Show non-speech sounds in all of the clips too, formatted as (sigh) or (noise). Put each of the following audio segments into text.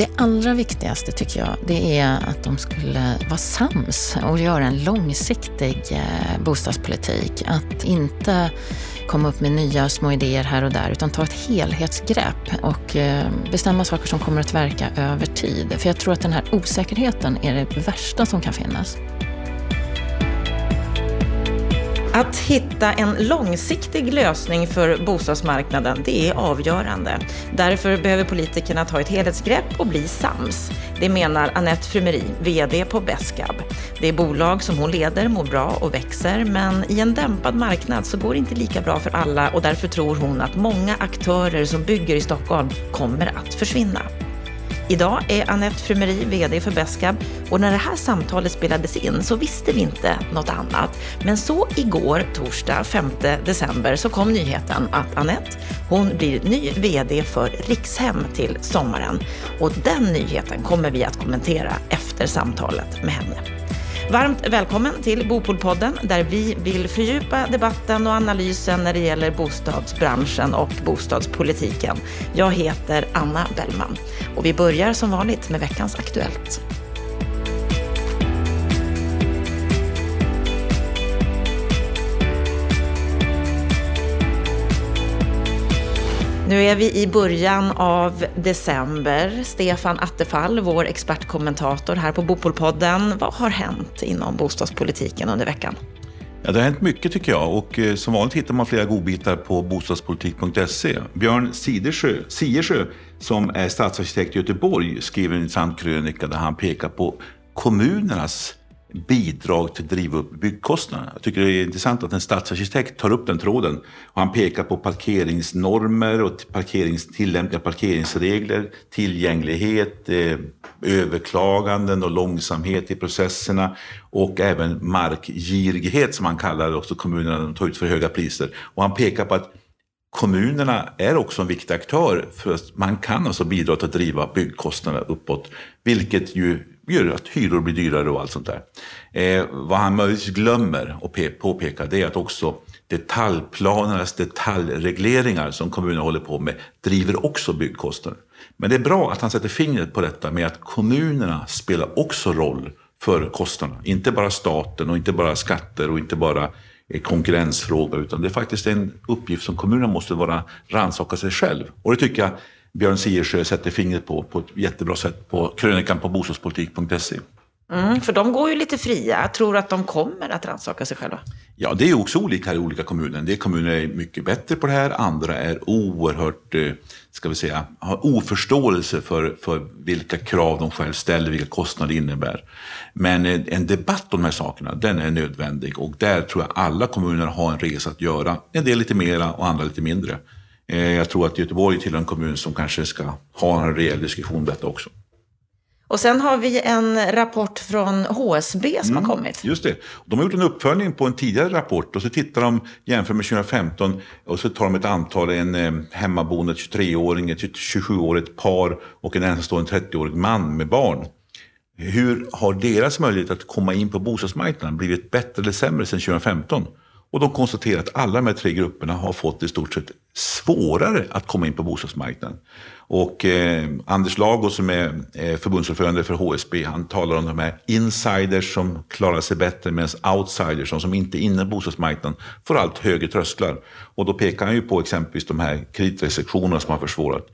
Det allra viktigaste tycker jag, det är att de skulle vara sams och göra en långsiktig eh, bostadspolitik. Att inte komma upp med nya små idéer här och där, utan ta ett helhetsgrepp och eh, bestämma saker som kommer att verka över tid. För jag tror att den här osäkerheten är det värsta som kan finnas. Att hitta en långsiktig lösning för bostadsmarknaden, det är avgörande. Därför behöver politikerna ta ett helhetsgrepp och bli sams. Det menar Annette Frumeri, VD på Beskab. Det bolag som hon leder mår bra och växer, men i en dämpad marknad så går det inte lika bra för alla och därför tror hon att många aktörer som bygger i Stockholm kommer att försvinna. Idag är Anette Frumeri VD för Beskab och när det här samtalet spelades in så visste vi inte något annat. Men så igår, torsdag 5 december, så kom nyheten att Anette hon blir ny VD för Rikshem till sommaren. Och den nyheten kommer vi att kommentera efter samtalet med henne. Varmt välkommen till Bopolpodden där vi vill fördjupa debatten och analysen när det gäller bostadsbranschen och bostadspolitiken. Jag heter Anna Bellman och vi börjar som vanligt med veckans Aktuellt. Nu är vi i början av december. Stefan Attefall, vår expertkommentator här på Bopolpodden. Vad har hänt inom bostadspolitiken under veckan? Ja, det har hänt mycket tycker jag och eh, som vanligt hittar man flera godbitar på bostadspolitik.se. Björn Sidersjö, Siersjö, som är stadsarkitekt i Göteborg, skriver en intressant krönika där han pekar på kommunernas bidrag till att driva upp byggkostnaderna. Jag tycker det är intressant att en stadsarkitekt tar upp den tråden. Och han pekar på parkeringsnormer och parkerings, tillämpliga parkeringsregler, tillgänglighet, eh, överklaganden och långsamhet i processerna och även markgirighet som han kallar det, också kommunerna de tar ut för höga priser. Och han pekar på att kommunerna är också en viktig aktör för att man kan alltså bidra till att driva byggkostnaderna uppåt, vilket ju gör att hyror blir dyrare och allt sånt där. Eh, vad han möjligtvis glömmer att påpeka det är att också detaljplanernas detaljregleringar som kommunerna håller på med driver också byggkostnader. Men det är bra att han sätter fingret på detta med att kommunerna spelar också roll för kostnaderna. Inte bara staten och inte bara skatter och inte bara eh, konkurrensfrågor. konkurrensfråga utan det är faktiskt en uppgift som kommunerna måste vara rannsaka sig själv. Och det tycker jag Björn Siersjö sätter fingret på på ett jättebra sätt på krönikan på bostadspolitik.se. Mm, för de går ju lite fria. Tror att de kommer att rannsaka sig själva. Ja, det är också olika i olika kommuner. En del kommuner är mycket bättre på det här, andra är oerhört, eh, ska vi säga, har oförståelse för, för vilka krav de själv ställer, vilka kostnader det innebär. Men eh, en debatt om de här sakerna, den är nödvändig och där tror jag alla kommuner har en resa att göra. En del lite mera och andra lite mindre. Eh, jag tror att Göteborg tillhör en kommun som kanske ska ha en rejäl diskussion om detta också. Och sen har vi en rapport från HSB som mm, har kommit. Just det. De har gjort en uppföljning på en tidigare rapport och så tittar de, jämför med 2015 och så tar de ett antal, en eh, hemmaboende 23-åring, ett 27-årigt par och en ensamstående 30-årig man med barn. Hur har deras möjlighet att komma in på bostadsmarknaden blivit bättre eller sämre sedan 2015? Och de konstaterar att alla de här tre grupperna har fått i stort sett svårare att komma in på bostadsmarknaden. Och eh, Anders Lago som är eh, förbundsordförande för HSB, han talar om de här insiders som klarar sig bättre medan outsiders, som inte är inne på bostadsmarknaden, får allt högre trösklar. Och då pekar han ju på exempelvis de här kreditrestriktionerna som har försvårat.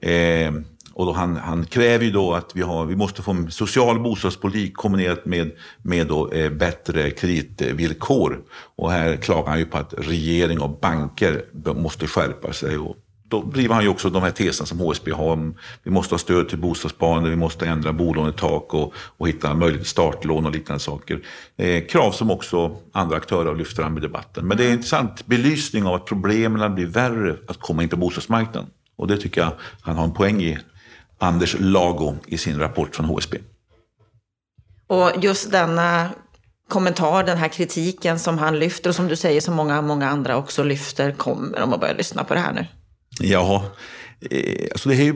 Eh, och då han, han, kräver ju då att vi, har, vi måste få en social bostadspolitik kombinerat med, med då, eh, bättre kreditvillkor. Och här klagar han ju på att regering och banker måste skärpa sig. Och då driver han ju också de här teserna som HSB har om vi måste ha stöd till bostadssparande, vi måste ändra bolånetak och, och hitta möjlighet till startlån och liknande saker. Eh, krav som också andra aktörer lyfter fram i debatten. Men det är en intressant belysning av att problemen blir värre att komma in på bostadsmarknaden. Och det tycker jag han har en poäng i, Anders Lago i sin rapport från HSB. Och just denna kommentar, den här kritiken som han lyfter och som du säger som många, många andra också lyfter, kommer om man börjar lyssna på det här nu? Ja, eh, alltså det är,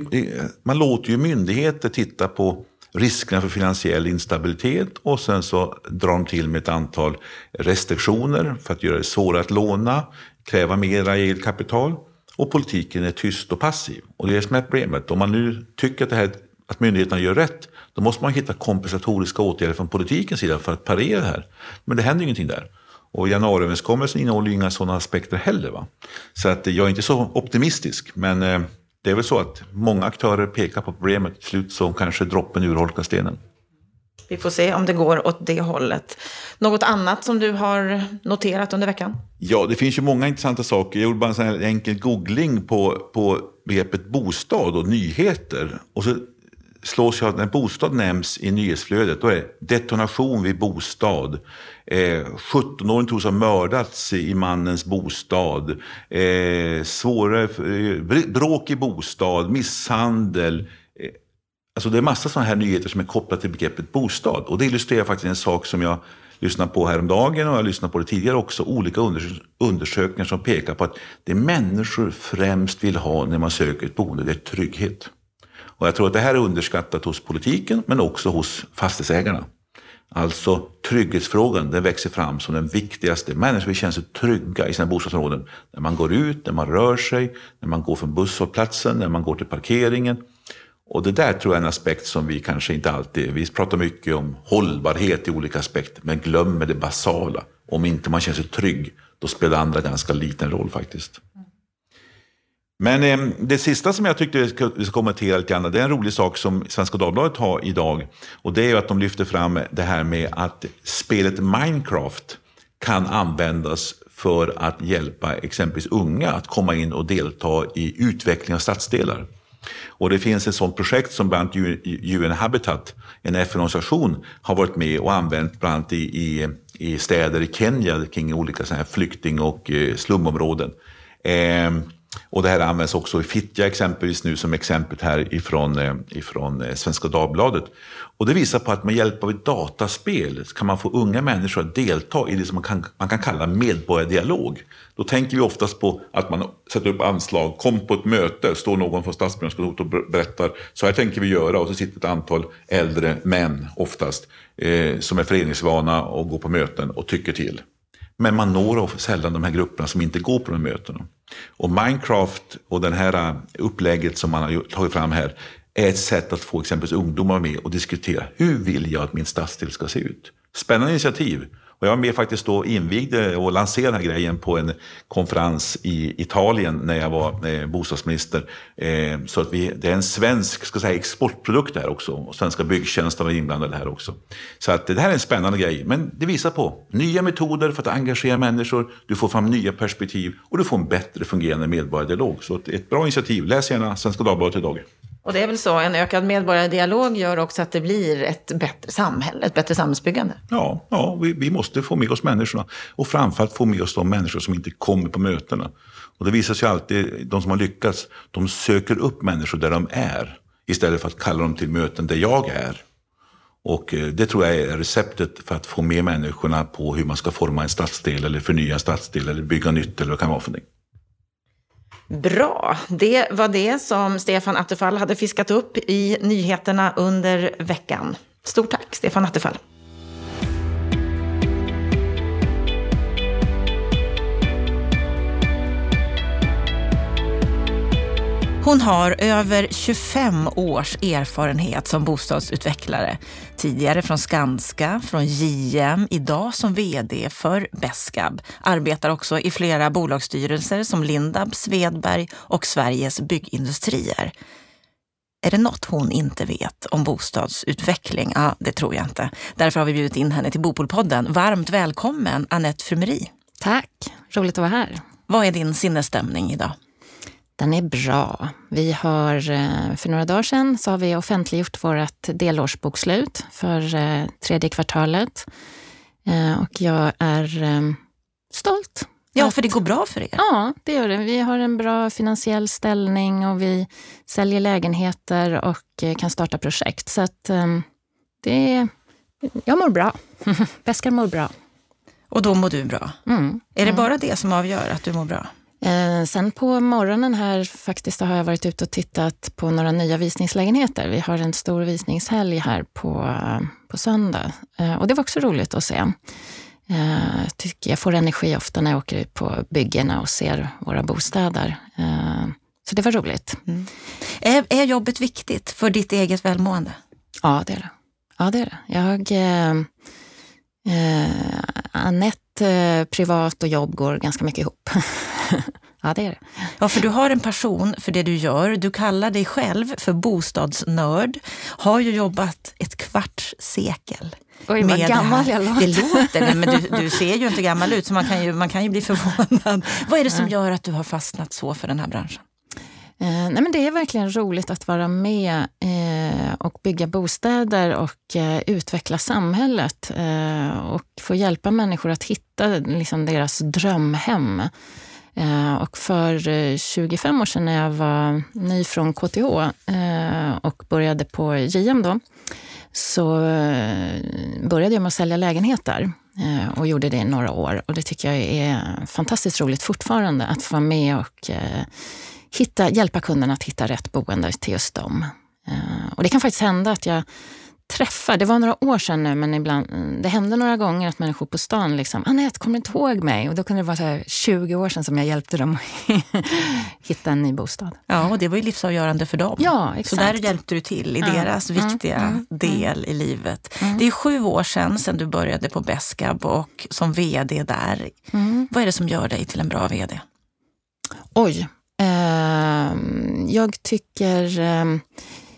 man låter ju myndigheter titta på riskerna för finansiell instabilitet och sen så drar de till med ett antal restriktioner för att göra det svårare att låna, kräva mer eget kapital och politiken är tyst och passiv. Och det är det som är problemet. Om man nu tycker att det här att myndigheterna gör rätt, då måste man hitta kompensatoriska åtgärder från politikens sida för att parera det här. Men det händer ju ingenting där. Och januariöverenskommelsen innehåller ju inga sådana aspekter heller. Va? Så att eh, jag är inte så optimistisk. Men eh, det är väl så att många aktörer pekar på problemet. Till slut så kanske droppen urholkar stenen. Vi får se om det går åt det hållet. Något annat som du har noterat under veckan? Ja, det finns ju många intressanta saker. Jag gjorde bara en sån här enkel googling på, på begreppet bostad och nyheter. Och så slås jag att när bostad nämns i nyhetsflödet, då är det detonation vid bostad. Eh, 17-åringen tros ha mördats i mannens bostad. Eh, svårare, eh, bråk i bostad, misshandel. Alltså det är massa sådana här nyheter som är kopplade till begreppet bostad. Och det illustrerar faktiskt en sak som jag lyssnade på häromdagen och jag lyssnade på det tidigare också. Olika undersökningar som pekar på att det människor främst vill ha när man söker ett boende, det är trygghet. Och jag tror att det här är underskattat hos politiken men också hos fastighetsägarna. Alltså trygghetsfrågan, den växer fram som den viktigaste. Människor vill känna sig trygga i sina bostadsområden. När man går ut, när man rör sig, när man går från busshållplatsen, när man går till parkeringen. Och det där tror jag är en aspekt som vi kanske inte alltid, vi pratar mycket om hållbarhet i olika aspekter, men glömmer det basala. Om inte man känner sig trygg, då spelar andra ganska liten roll faktiskt. Men eh, det sista som jag tyckte vi ska, vi ska kommentera lite grann, det är en rolig sak som Svenska Dagbladet har idag. Och det är att de lyfter fram det här med att spelet Minecraft kan användas för att hjälpa exempelvis unga att komma in och delta i utveckling av stadsdelar. Och det finns ett sådant projekt som bland annat UN Habitat, en FN-organisation, har varit med och använt bland annat i, i, i städer i Kenya kring olika så här flykting och eh, slumområden. Eh, och det här används också i Fittja exempelvis nu som exempel här ifrån, eh, ifrån eh, Svenska Dagbladet. Och det visar på att med hjälp av ett dataspel kan man få unga människor att delta i det som man kan, man kan kalla medborgardialog. Då tänker vi oftast på att man sätter upp anslag, kom på ett möte, står någon från Stadsbyggnadskontoret och berättar, så här tänker vi göra och så sitter ett antal äldre män oftast, eh, som är föreningsvana och går på möten och tycker till. Men man når sällan de här grupperna som inte går på de mötena. Och Minecraft och det här eh, upplägget som man har tagit fram här är ett sätt att få exempelvis ungdomar med och diskutera hur vill jag att min stadsdel ska se ut. Spännande initiativ. Och jag var med faktiskt då invigde och lanserade den här grejen på en konferens i Italien när jag var eh, bostadsminister. Eh, så att vi, det är en svensk ska säga, exportprodukt här också. Och svenska byggtjänster var inblandade här också. Så att det här är en spännande grej. Men det visar på nya metoder för att engagera människor. Du får fram nya perspektiv och du får en bättre fungerande medborgardialog. Så ett bra initiativ. Läs gärna Svenska Dagbladet idag. Och det är väl så, en ökad medborgardialog gör också att det blir ett bättre samhälle, ett bättre samhällsbyggande. Ja, ja vi, vi måste få med oss människorna. Och framförallt få med oss de människor som inte kommer på mötena. Och det visar sig alltid, de som har lyckats, de söker upp människor där de är. Istället för att kalla dem till möten där jag är. Och eh, det tror jag är receptet för att få med människorna på hur man ska forma en stadsdel eller förnya en stadsdel eller bygga nytt eller vad det kan vara för någonting. Bra, det var det som Stefan Attefall hade fiskat upp i nyheterna under veckan. Stort tack, Stefan Attefall. Hon har över 25 års erfarenhet som bostadsutvecklare. Tidigare från Skanska, från JM, idag som VD för Beskab. Arbetar också i flera bolagsstyrelser som Lindab, Svedberg och Sveriges Byggindustrier. Är det något hon inte vet om bostadsutveckling? Ja, det tror jag inte. Därför har vi bjudit in henne till Bopolpodden. Varmt välkommen Annette Frumeri. Tack, roligt att vara här. Vad är din sinnesstämning idag? Den är bra. Vi har, eh, för några dagar sedan så har vi offentliggjort vårt delårsbokslut för eh, tredje kvartalet. Eh, och jag är stolt. Ja, för det går bra för er. Ja, det gör det. Vi har en bra finansiell ställning och vi säljer lägenheter och kan starta projekt. Så att det, jag mår bra. (laughs) Beskar mår bra. Och då mår du bra? Mm. Är det mm. bara det som avgör att du mår bra? Eh, sen på morgonen här faktiskt har jag varit ute och tittat på några nya visningslägenheter. Vi har en stor visningshelg här på, på söndag eh, och det var också roligt att se. Eh, jag tycker jag får energi ofta när jag åker ut på byggena och ser våra bostäder. Eh, så det var roligt. Mm. Är, är jobbet viktigt för ditt eget välmående? Ja, det är det. Ja, det är det. Jag, eh, eh, Anette, eh, privat och jobb går ganska mycket ihop. (laughs) ja, det är det. Ja, för du har en passion för det du gör. Du kallar dig själv för bostadsnörd. Har ju jobbat ett kvarts sekel. Oj, vad gammal jag låter. Det låter, nej, men du, du, ser ju inte gammal ut så man kan ju, man kan ju bli förvånad. Vad är det som gör att du har fastnat så för den här branschen? Eh, nej men det är verkligen roligt att vara med eh, och bygga bostäder och eh, utveckla samhället eh, och få hjälpa människor att hitta liksom, deras drömhem. Eh, och för eh, 25 år sedan när jag var ny från KTH eh, och började på JM då, så eh, började jag med att sälja lägenheter och gjorde det i några år. Och det tycker jag är fantastiskt roligt fortfarande, att få vara med och hitta, hjälpa kunderna att hitta rätt boende till just dem. Eh, och det kan faktiskt hända att jag träffar, det var några år sedan nu, men ibland, det hände några gånger att människor på stan liksom, Anette, kommer du inte ihåg mig? Och då kunde det vara så 20 år sedan som jag hjälpte dem (laughs) hitta en ny bostad. Ja, och det var ju livsavgörande för dem. Ja, exakt. Så där hjälpte du till i ja. deras mm, viktiga mm, mm, del i livet. Mm. Det är sju år sedan, sedan du började på Beskab och som VD där. Mm. Vad är det som gör dig till en bra VD? Oj, Ehm, jag tycker... Ehm,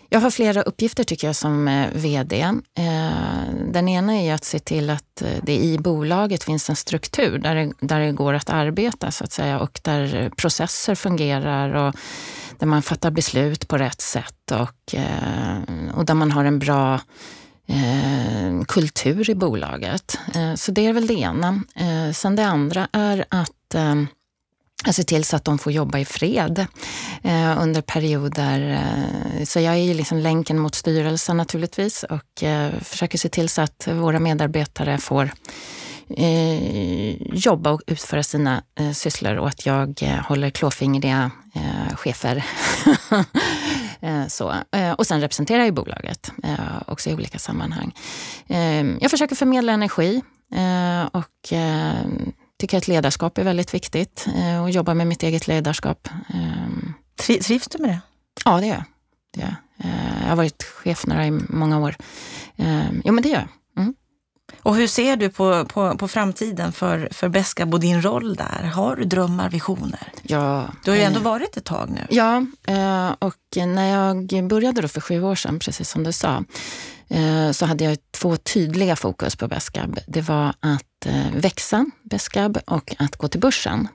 jag har flera uppgifter tycker jag som eh, VD. Ehm, den ena är att se till att eh, det i bolaget finns en struktur där det, där det går att arbeta så att säga och där processer fungerar och där man fattar beslut på rätt sätt och, och där man har en bra kultur i bolaget. Så det är väl det ena. Sen det andra är att jag ser till så att de får jobba i fred eh, under perioder. Eh, så jag är ju liksom länken mot styrelsen naturligtvis och eh, försöker se till så att våra medarbetare får eh, jobba och utföra sina eh, sysslor och att jag eh, håller klåfingriga eh, chefer. (laughs) Eh, så. Eh, och sen representerar jag bolaget eh, också i olika sammanhang. jag försöker förmedla energi och tycker att ledarskap är väldigt viktigt eh, och jobbar med mitt eget ledarskap. Ehm. Trivs du med det? Ja, det gör jag. Det gör jag. Eh, jag har varit chef några i många år. Ehm, jo, men det gör jag. Mm. Och hur ser du på, på, på framtiden för, för och din roll där? Har du drömmar, visioner? Ja. Du har ju ändå eh, varit ett tag nu. Ja, och när jag började då för sju år sedan, precis som du sa, så hade jag två tydliga fokus på Beskab. Det var att eh, växa Beskab och att gå till börsen.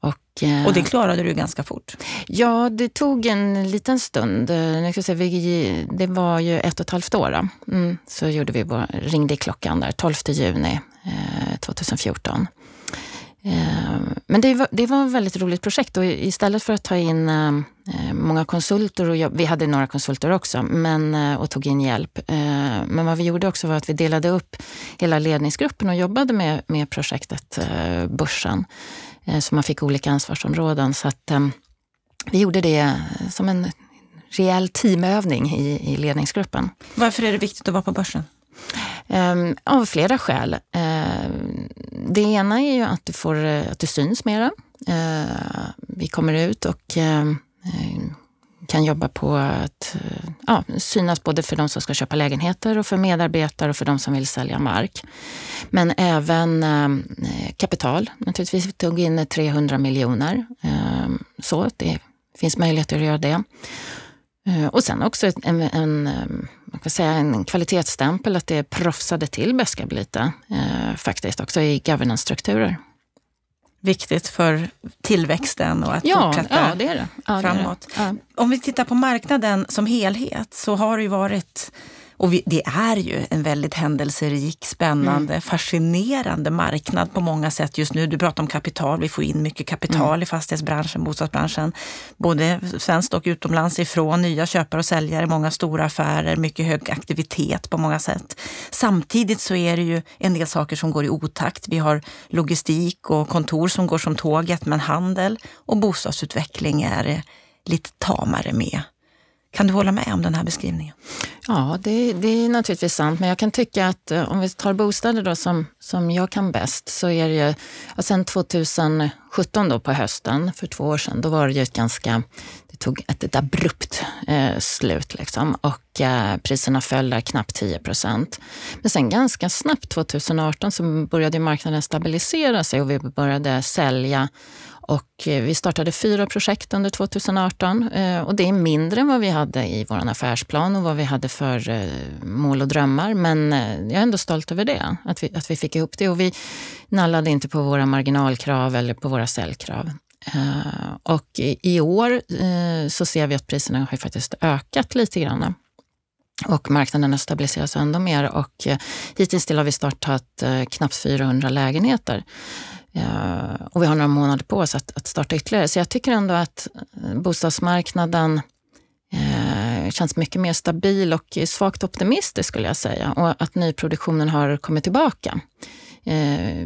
Och, eh, och det klarade du ganska fort? Ja, det tog en liten stund. Det var ju ett och ett halvt år. Mm, så gjorde vi vår, ringde klockan där, 12 juni 2014. Eh, men det var, det var ett väldigt roligt projekt och istället för att ta in eh, många konsulter, och vi hade några konsulter också, men, eh, och tog in hjälp. Men vad vi gjorde också var att vi delade upp hela ledningsgruppen och jobbade med, med projektet Börsen. Så man fick olika ansvarsområden. Så att vi gjorde det som en rejäl teamövning i, i ledningsgruppen. Varför är det viktigt att vara på börsen? Um, av flera skäl. Uh, det ena är ju att du, får, eh, att du syns mera. Uh, vi kommer ut och Eh, kan jobba på att eh, ja, synas både för de som ska köpa lägenheter och för medarbetare och för de som vill sälja mark. Men även eh, kapital. Naturligtvis vi tog in 300 miljoner. Så det finns möjligheter att göra det. Och sen också en, en man kan säga en kvalitetsstämpel att det proffsade till Beskab lite eh, faktiskt också i governance-strukturer. Viktigt för tillväxten och att ja, fortsätta ja, det det. Ja, framåt. Det. Om vi tittar på marknaden som helhet så har det ju varit och vi, det är ju en väldigt händelserik, spännande, mm. fascinerande marknad på många sätt just nu. Du pratar om kapital, vi får in mycket kapital mm. i fastighetsbranschen, bostadsbranschen. Både svenskt och utomlands ifrån, nya köpare och säljare, många stora affärer, mycket hög aktivitet på många sätt. Samtidigt så är det ju en del saker som går i otakt. Vi har logistik och kontor som går som tåget, men handel och bostadsutveckling är lite tamare med. Kan du hålla med om den här beskrivningen? Ja, det, det, är naturligtvis sant. Men jag kan tycka att eh, om vi tar bostäder då som, som jag kan bäst så är det ju, sen 2017 då på hösten, för två år sedan, då var det ju ett ganska, tog ett abrupt eh, slut liksom. och eh, priserna föll där knappt 10 procent. Men sen ganska snabbt 2018 så började marknaden stabilisera sig och vi började sälja och eh, vi startade fyra projekt under 2018 eh, och det är mindre än vad vi hade i vår affärsplan och vad vi hade för eh, mål och drömmar. Men jag är ändå stolt över det, att vi, att vi fick ihop det. Och vi nallade inte på våra marginalkrav eller på våra säljkrav. Eh, och i år eh, så ser vi att priserna har faktiskt ökat lite grann. Och marknaden har stabiliserats ändå mer och eh, hittills har vi startat knappt 400 lägenheter. Och vi har några månader på oss att, att starta ytterligare. Så jag tycker ändå att bostadsmarknaden känns mycket mer stabil och svagt optimistisk skulle jag säga. Och att nyproduktionen har kommit tillbaka.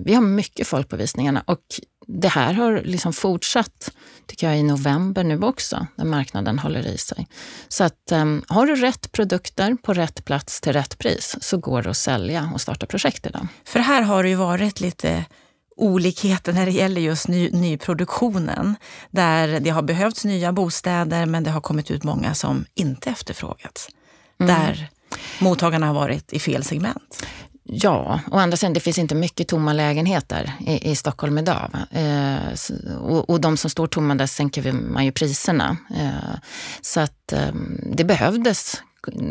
Vi har mycket folk på visningarna och det här har liksom fortsatt, tycker jag, i november nu också, när marknaden håller i sig. Så att um, har du rätt produkter på rätt plats till rätt pris så går det att sälja och starta projekt idag. För här har det ju varit lite olikheter när det gäller just ny, nyproduktionen. Där det har behövts nya bostäder men det har kommit ut många som inte efterfrågats. Mm. Där mottagarna har varit i fel segment. Ja, å andra sidan, det finns inte mycket tomma lägenheter i, i Stockholm idag. Eh, och, och, de som står tomma, där sänker man ju priserna. Eh, så att eh, det behövdes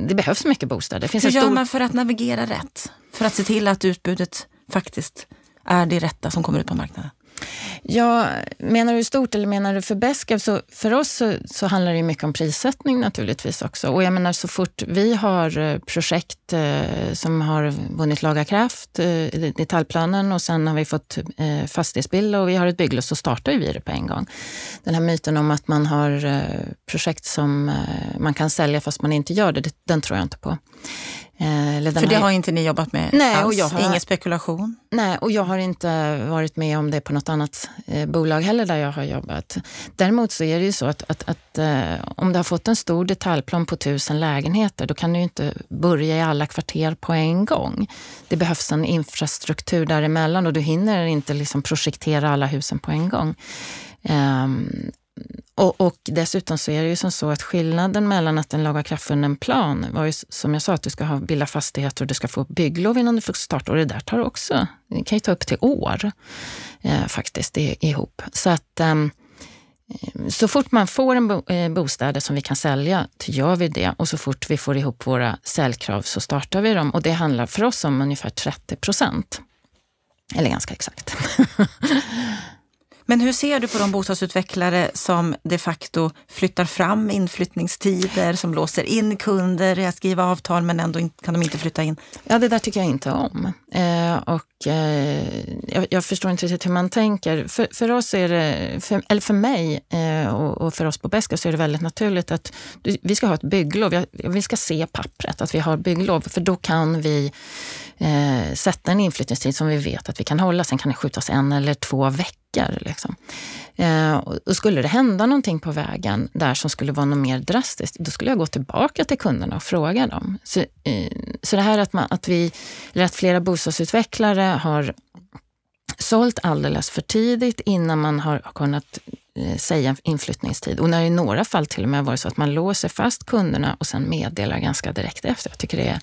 det behövs mycket bostäder. Hur gör stor... man för att navigera rätt? För att se till att utbudet faktiskt är det rätta som kommer ut på marknaden? Ja, menar du stort eller menar du för Beskow? Så för oss så, så, handlar det mycket om prissättning naturligtvis också. Och jag menar så fort vi har eh, projekt eh, som har vunnit laga kraft, eh, detaljplanen och sen har vi fått eh, fastighetsbild och vi har ett bygglov så startar vi det på en gång. Den här myten om att man har eh, projekt som eh, man kan sälja fast man inte gör det, den tror jag inte på. Eh, För det har inte ni jobbat med nej, alls? Och jag har, Ingen spekulation? Nej, och jag har inte varit med om det på något annat eh, bolag heller där jag har jobbat. Däremot så är det ju så att, att, att eh, om du har fått en stor detaljplan på tusen lägenheter, då kan du ju inte börja i alla kvarter på en gång. Det behövs en infrastruktur däremellan och du hinner inte liksom projektera alla husen på en gång. Um, och, och, dessutom så är det ju som så att skillnaden mellan att en lagakraftvunnen plan var ju som jag sa att du ska ha, bilda fastigheter och du ska få bygglov innan du får starta. Och det där tar också, det kan ju ta upp till år eh, faktiskt ihop. Så att ehm, eh, så fort man får en bo, eh, bostäder som vi kan sälja, så gör vi det. Och så fort vi får ihop våra säljkrav så startar vi dem. Och det handlar för oss om ungefär 30 procent. Eller ganska exakt. (laughs) Men hur ser du på de bostadsutvecklare som de facto flyttar fram inflyttningstider, som låser in kunder i att skriva avtal men ändå kan de inte flytta in? Ja, det där tycker jag inte om. Eh, och eh, jag, jag, förstår inte riktigt hur man tänker. För, för oss är det, för, eller för mig eh, och, och, för oss på Beska så är det väldigt naturligt att vi ska ha ett bygglov. Vi ska se pappret, att vi har bygglov, för då kan vi eh, sätta en inflyttningstid som vi vet att vi kan hålla. Sen kan det skjutas en eller två veckor. Liksom. Eh, och skulle det hända någonting på vägen där som skulle vara något mer drastiskt, då skulle jag gå tillbaka till kunderna och fråga dem. Så, eh, så det här att, man, att, vi, eller att flera bostadsutvecklare har sålt alldeles för tidigt innan man har kunnat eh, säga inflyttningstid. Och när i några fall till och med varit så att man låser fast kunderna och sen meddelar ganska direkt efter. Jag tycker det är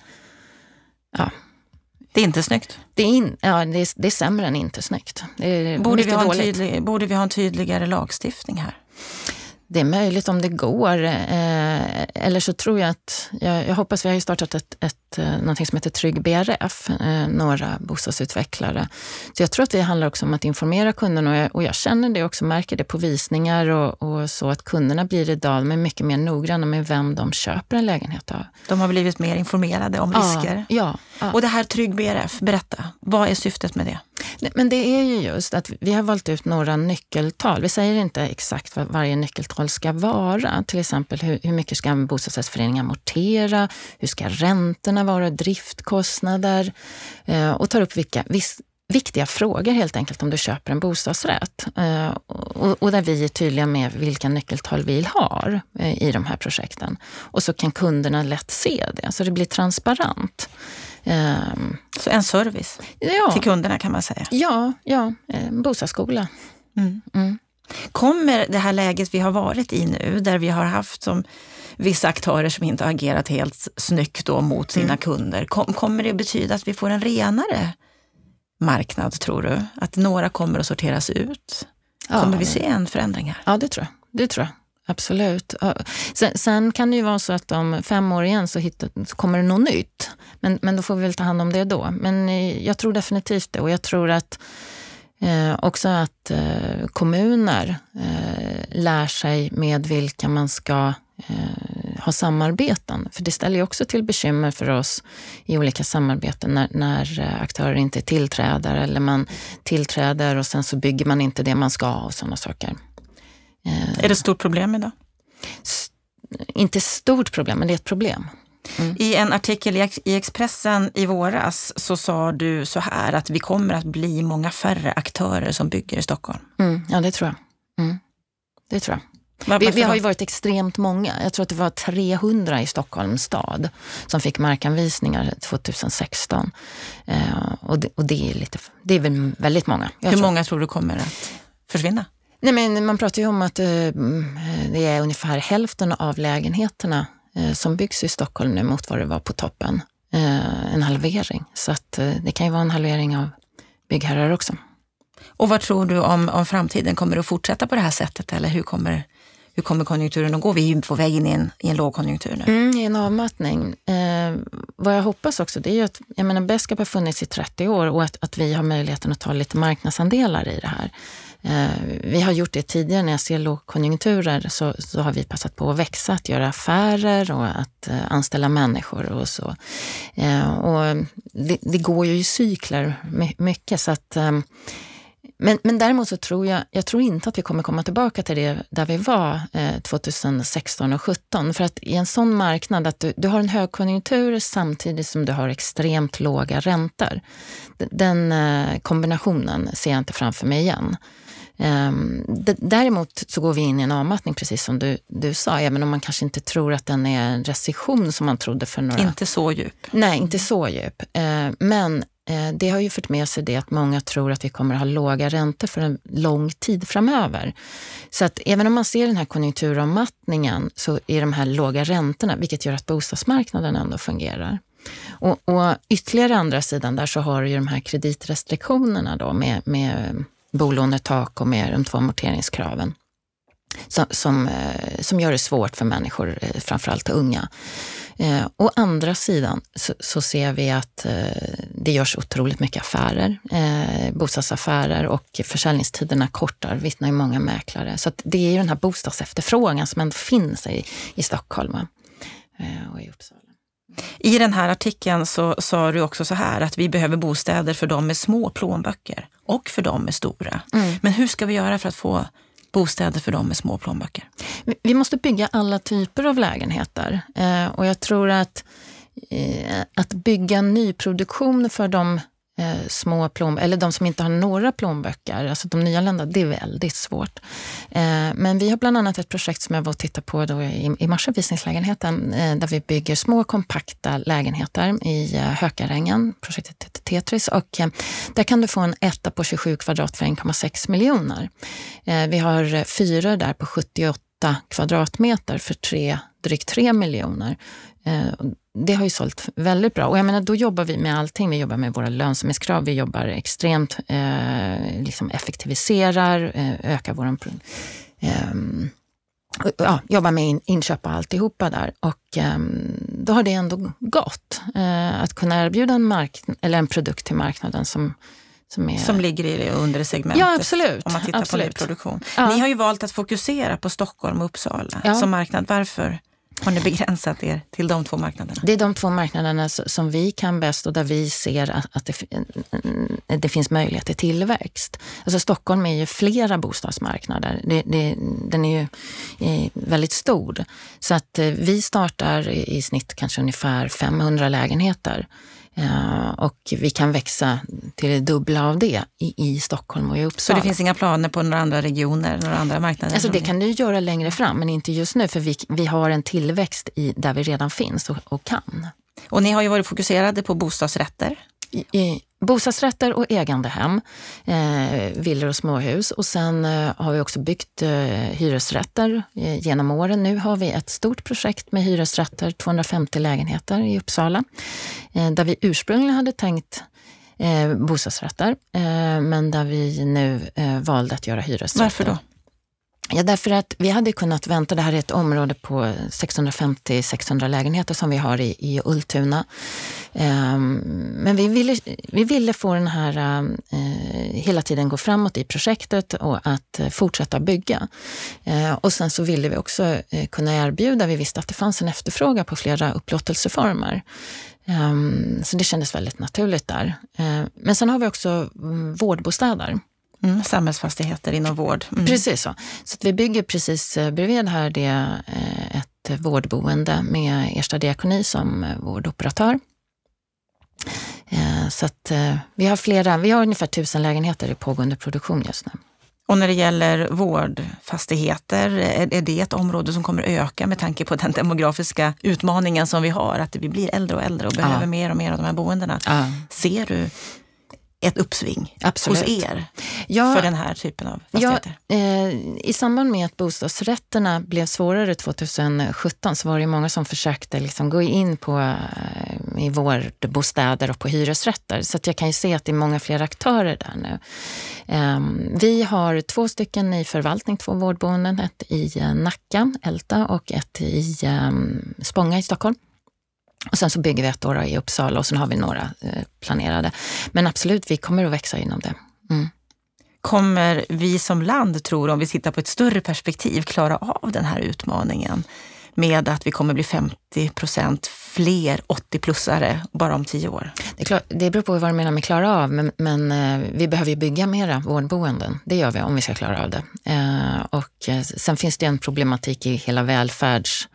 ja, det är inte snyggt. Det är, in, ja, det är, det är sämre än inte snyggt. borde, vi ha en tydlig, borde vi ha en tydligare lagstiftning här? Det är möjligt om det går. Eh, eller så tror jag att, jag, jag hoppas, vi har ju startat ett, ett, eh, någonting som heter Trygg BRF, eh, några bostadsutvecklare. Så jag tror att det handlar också om att informera kunderna och jag, och jag känner det också, märker det på visningar och, och, så att kunderna blir idag med mycket mer noggranna med vem de köper en lägenhet av. De har blivit mer informerade om risker. Ja, ja. Och det här Trygg BRF, berätta, vad är syftet med det? Men det är ju just att vi har valt ut några nyckeltal. Vi säger inte exakt vad varje nyckeltal ska vara. Till exempel hur, hur mycket ska en bostadsrättsförening amortera? Hur ska räntorna vara? Driftkostnader? Eh, och tar upp vilka viss, viktiga frågor helt enkelt om du köper en bostadsrätt. Eh, och, där vi är tydliga med vilka nyckeltal vi har eh, i de här projekten. Och så kan kunderna lätt se det, så det blir transparent. Um, så en service ja, till kunderna kan man säga? Ja, ja en bostadsskola. Mm. Mm. Kommer det här läget vi har varit i nu, där vi har haft som vissa aktörer som inte har agerat helt snyggt då mot sina mm. kunder, kom, kommer det betyda att vi får en renare marknad, tror du? Att några kommer att sorteras ut? Kommer ja, vi se en förändring här? Ja, det tror jag. Det tror jag. Absolut. Sen, sen, kan det ju vara så att om fem år igen så, hittar, så kommer det något nytt. Men, men då får vi väl ta hand om det då. Men eh, jag tror definitivt det och jag tror att eh, också att eh, kommuner eh, lär sig med vilka man ska eh, ha samarbeten. För det ställer ju också till bekymmer för oss i olika samarbeten när, när eh, aktörer inte tillträder eller man tillträder och sen så bygger man inte det man ska och sådana saker. Eh, är det ett stort problem idag? Inte stort problem, men det är ett problem. Mm. I en artikel i Expressen i våras så sa du så här att vi kommer att bli många färre aktörer som bygger i Stockholm. Mm, ja, det tror jag. Mm. Det tror jag. vi, vi, har ju varit extremt många. Jag tror att det var 300 i Stockholms stad som fick markanvisningar 2016. Eh, och, det, och det, är lite, det är väl väldigt många. Jag Hur tror. många tror du kommer att försvinna? Nej, men man pratar ju om att eh, det är ungefär hälften av lägenheterna eh, som byggs i Stockholm nu mot vad det var på toppen. Eh, en halvering. Så att det kan ju vara en halvering av byggherrar också. Och vad tror du om, om framtiden? Kommer det att fortsätta på det här sättet eller hur kommer, hur kommer konjunkturen att gå? Vi är ju på väg in i en, i en lågkonjunktur nu. Mm, I en avmattning. Eh, vad jag hoppas också det är ju att, jag menar Beskap har funnits i 30 år och att, att vi har möjligheten att ta lite marknadsandelar i det här. Eh, vi har gjort det tidigare, när jag ser lågkonjunkturer så, så har vi passat på att växa, att göra affärer och att eh, anställa människor och så. Eh, och det, det, går ju i cykler mycket så att ehm, men, men däremot så tror jag, jag tror inte att vi kommer komma tillbaka till det där vi var 2016 och 2017. För att i en sån marknad, att du, du har en högkonjunktur samtidigt som du har extremt låga räntor. Den kombinationen ser jag inte framför mig igen. Um, däremot så går vi in i en avmattning, precis som du, du sa, även om man kanske inte tror att den är en recession som man trodde för några... Inte så djup. Nej, inte så djup. Uh, men uh, det har ju fört med sig det att många tror att vi kommer att ha låga räntor för en lång tid framöver. Så att även om man ser den här konjunkturavmattningen så är de här låga räntorna, vilket gör att bostadsmarknaden ändå fungerar. Och, och ytterligare andra sidan där så har du ju de här kreditrestriktionerna då med, med bolånetak och med de två amorteringskraven. Som, som, eh, som gör det svårt för människor, eh, framförallt unga. Eh, å andra sidan så, så, ser vi att eh, det görs otroligt mycket affärer, eh, bostadsaffärer och försäljningstiderna kortar, vittnar ju många mäklare. Så det är ju den här bostadsefterfrågan som ändå finns i, i Stockholm eh, och i Uppsala. I den här artikeln så sa du också så här att vi behöver bostäder för de med små plånböcker och för de med stora. Mm. Men hur ska vi göra för att få bostäder för de med små plånböcker? Vi måste bygga alla typer av lägenheter eh, och jag tror att eh, att bygga nyproduktion för de eh, små plån, eller de som inte har några plånböcker, alltså de nyanlända, det är väldigt svårt. Eh, men vi har bland annat ett projekt som jag var och tittade på då i, i Marsavisningslägenheten, eh, där vi bygger små kompakta lägenheter i eh, Hökarängen, projektet heter Tetris, och eh, där kan du få en etta på 27 kvadrat för 1,6 miljoner. Eh, vi har fyra där på 78 kvadratmeter för tre, drygt 3 miljoner. Eh, det har ju sålt väldigt bra. Och jag menar, då jobbar vi med allting. Vi jobbar med våra lönsamhetskrav, vi jobbar extremt, eh, liksom effektiviserar, eh, ökar vår... Eh, ja, jobbar med in, inköp och alltihopa där. Och eh, då har det ändå gått eh, att kunna erbjuda en, mark eller en produkt till marknaden som som, är... som ligger i det undre segmentet. Ja, absolut. Om man tittar absolut. på nyproduktion. Ja. Ni har ju valt att fokusera på Stockholm och Uppsala ja. som marknad. Varför? Har ni begränsat er till de två marknaderna? Det är de två marknaderna som vi kan bäst och där vi ser att det, det finns möjlighet till tillväxt. Alltså Stockholm är ju flera bostadsmarknader. Det, det, den är ju väldigt stor. Så att eh, vi startar i snitt kanske ungefär 500 lägenheter Eh, och vi kan växa till det dubbla av det i, i Stockholm och i Uppsala. Så det finns inga planer på några andra regioner, några andra marknader? Alltså det kan du göra längre fram, men inte just nu för vi, vi har en tillväxt i, där vi redan finns och, och kan. Och ni har ju varit fokuserade på bostadsrätter? I, bostadsrätter och ägandehem, eh, villor och småhus. Och sen eh, har vi också byggt eh, hyresrätter eh, genom åren. Nu har vi ett stort projekt med hyresrätter, 250 lägenheter i Uppsala, eh, där vi ursprungligen hade tänkt eh, bostadsrätter, eh, men där vi nu eh, valde att göra hyresrätter. Varför då? Ja, därför att vi hade kunnat vänta, det här är ett område på 650-600 lägenheter som vi har i, i Ultuna. Um, men vi ville, vi ville få den här, uh, hela tiden gå framåt i projektet och att uh, fortsätta bygga. Uh, och sen så ville vi också uh, kunna erbjuda, vi visste att det fanns en efterfrågan på flera upplåtelseformer. Um, så det kändes väldigt naturligt där. men sen har vi också um, vårdbostäder. Mm, samhällsfastigheter inom vård. Mm. Precis så. Så vi bygger precis eh, bredvid här det eh, ett vårdboende med Ersta diakoni som eh, vårdoperatör. Så att vi har flera, vi har ungefär tusen lägenheter i pågående produktion just nu. Och när det gäller vårdfastigheter, är det ett område som kommer öka med tanke på den demografiska utmaningen som vi har? Att vi blir äldre och äldre och behöver ja. mer och mer av de här boendena. Ja. Ser du ett uppsving Absolut. hos er ja, för den här typen av fastigheter? Ja, eh, I samband med att bostadsrätterna blev svårare 2017 så var det många som försökte liksom gå in på eh, i vårdbostäder och på hyresrätter. Så jag kan ju se att det är många fler aktörer där nu. Eh, vi har två stycken i förvaltning, två vårdboenden. Ett i eh, Nacka, Älta och ett i eh, Spånga i Stockholm. Och sen så bygger vi ett då i Uppsala och sen har vi några eh, planerade. Men absolut, vi kommer att växa inom det. Mm. Kommer vi som land, tror om vi tittar på ett större perspektiv, klara av den här utmaningen? med att vi kommer bli 50 procent fler 80-plussare bara om tio år? Det, är klart, det beror på vad du menar med klara av, men, men eh, vi behöver ju bygga mera vårdboenden. Det gör vi om vi ska klara av det. Eh, och eh, sen finns det en problematik i hela välfärds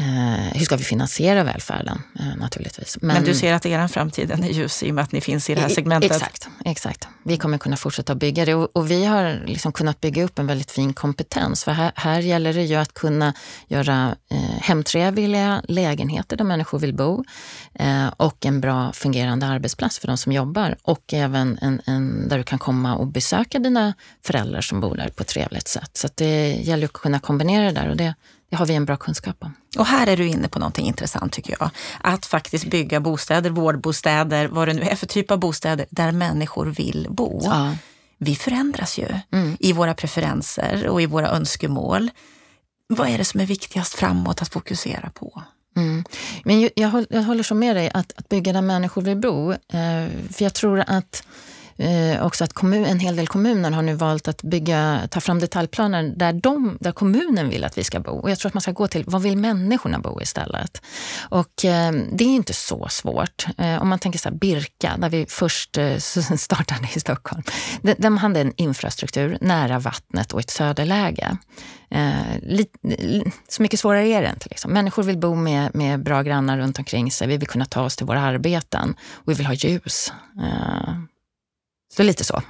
Eh, hur ska vi finansiera välfärden eh, naturligtvis. Men, Men, du ser att er framtid är ljus i och med att ni finns i det här segmentet? Exakt, exakt. Vi kommer kunna fortsätta bygga det och, och vi har liksom kunnat bygga upp en väldigt fin kompetens. För här, här gäller det ju att kunna göra eh, hemtrevliga lägenheter där människor vill bo eh, och en bra fungerande arbetsplats för de som jobbar och även en, en, där du kan komma och besöka dina föräldrar som bor där på ett trevligt sätt. Så det gäller att kunna kombinera det där och det det har vi en bra kunskap om. Och här är du inne på någonting intressant tycker jag. Att faktiskt bygga bostäder, vårdbostäder, vad det nu är för typ av bostäder, där människor vill bo. Ja. Vi förändras ju mm. i våra preferenser och i våra önskemål. Vad är det som är viktigast framåt att fokusera på? Mm. Men jag, jag, håller så med dig, att, att bygga där människor vill bo. Eh, för jag tror att Eh, också att kommun, en hel del kommuner har nu valt att bygga, ta fram detaljplaner där, de, där kommunen vill att vi ska bo. Och jag tror att man ska gå till, vad vill människorna bo istället? Och eh, det är inte så svårt. Eh, om man tänker så här, Birka, där vi först eh, (laughs) startade i Stockholm. De, de hade en infrastruktur nära vattnet och ett söderläge. Eh, så mycket svårare är det inte. Liksom. Människor vill bo med, med bra grannar runt omkring sig. Vi vill kunna ta oss till våra arbeten och vi vill ha ljus. Eh, så lite så.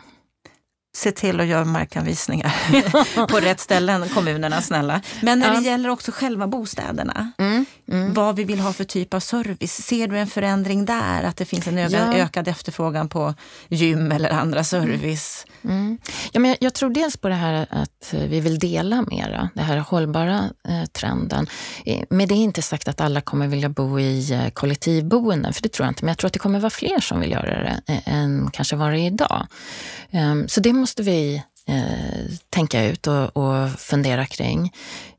Se till att göra markanvisningar (laughs) på rätt ställen, kommunerna snälla. Men när det gäller också själva bostäderna, mm, mm. vad vi vill ha för typ av service. Ser du en förändring där? Att det finns en ja. ökad efterfrågan på gym eller andra service? Mm. Ja, men jag, jag, tror dels på det här att vi vill dela mera, den här hållbara eh, trenden. Eh, med det är inte sagt att alla kommer vilja bo i eh, kollektivboenden, för det tror jag inte. Men jag tror att det kommer vara fler som vill göra det eh, än kanske vad det är idag. Um, så det måste vi eh, tänka ut och, och fundera kring.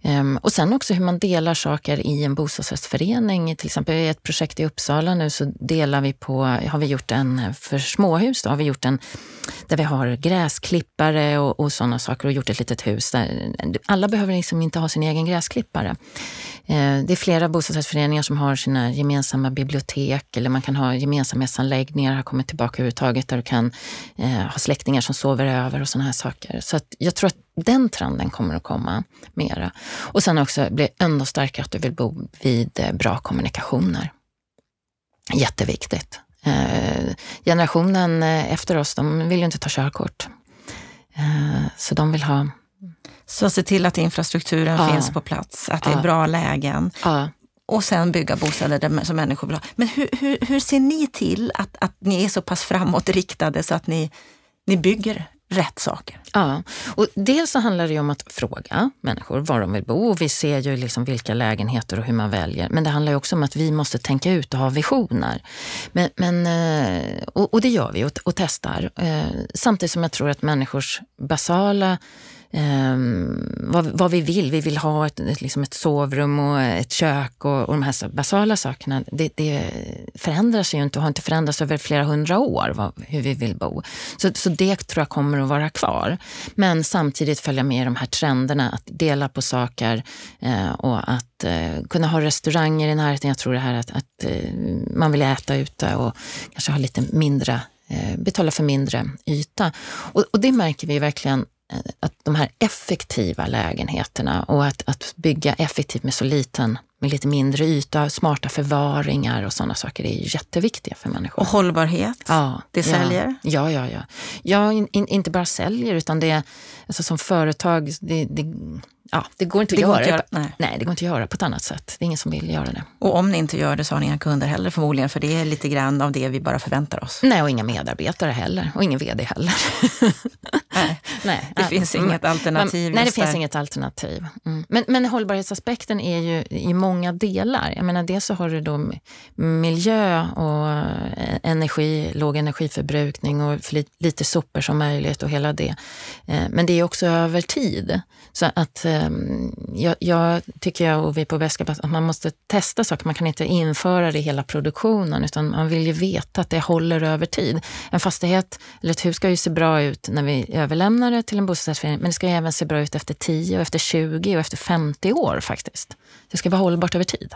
Um, och sen också hur man delar saker i en bostadsrättsförening. Till exempel i ett projekt i Uppsala nu så delar vi på, har vi gjort en, för småhus då, har vi gjort en där vi har gräsklippare och, och sådana saker och gjort ett litet hus. Där, alla behöver liksom inte ha sin egen gräsklippare. Eh, det är flera bostadsrättsföreningar som har sina gemensamma bibliotek eller man kan ha gemensamhetsanläggningar, har kommit tillbaka överhuvudtaget, där du kan eh, ha släktingar som sover över och sådana här saker. Så jag tror att den trenden kommer att komma mera. Och sen också bli ännu starkare att du vill bo vid eh, bra kommunikationer. Jätteviktigt. Eh, generationen eh, efter oss, de vill ju inte ta körkort. Så de vill ha... Så se till att infrastrukturen ja. finns på plats, att det är bra lägen. Ja. och sen bygga bostäder där, som människor vill ha. Men hur, hur, hur ser ni till att, att ni är så pass framåtriktade så att ni, ni bygger rätt saker? Ja, och dels så handlar det om att fråga människor var de vill bo och vi ser ju liksom vilka lägenheter och hur man väljer. Men det handlar också om att vi måste tänka ut och ha visioner. Men, men eh, och, och, det gör vi och, och testar. Eh, samtidigt som jag tror att människors basala um, vad, vad, vi vill. Vi vill ha ett, ett, liksom ett sovrum och ett kök och, och de här basala sakerna. Det, det förändras ju inte och har inte förändrats över flera hundra år vad, hur vi vill bo. Så, så det tror jag kommer att vara kvar. Men samtidigt följa med i de här trenderna, att dela på saker eh, och att eh, kunna ha restauranger i närheten. Jag tror det här att, att eh, man vill äta ute och kanske ha lite mindre eh, betala för mindre yta. Och, och, det märker vi verkligen att de här effektiva lägenheterna och att, att bygga effektivt med så liten med lite mindre yta, smarta förvaringar och sådana saker är jätteviktiga för människor. Och hållbarhet, ja, det säljer? Ja, ja, ja. Ja, in, inte bara säljer utan det är alltså som företag, det, det ja, det går inte att, det göra, inte göra nej. nej. det går inte att göra på ett annat sätt. Det är ingen som vill göra det. Och om ni inte gör det så har ni inga kunder heller förmodligen, för det är lite grann av det vi bara förväntar oss. Nej, och inga medarbetare heller. Och ingen vd heller. (laughs) nej, (laughs) nej, det finns mm. inget alternativ. nej, det finns inget alternativ. Mm. Men, men hållbarhetsaspekten är ju i många delar. Jag menar, dels så har du då miljö och eh, energi, låg energiförbrukning och lite sopor som möjligt och hela det. Eh, men det är också över tid. Så att Ehm, Ehm, jag, jag, tycker jag och vi på Väska att man måste testa saker. Man kan inte införa det i hela produktionen utan man vill ju veta att det håller över tid. En fastighet eller ett hus ska ju se bra ut när vi överlämnar det till en bostadsrättsförening men det ska även se bra ut efter 10, och efter 20 och efter 50 år faktiskt. Det ska vara hållbart över tid.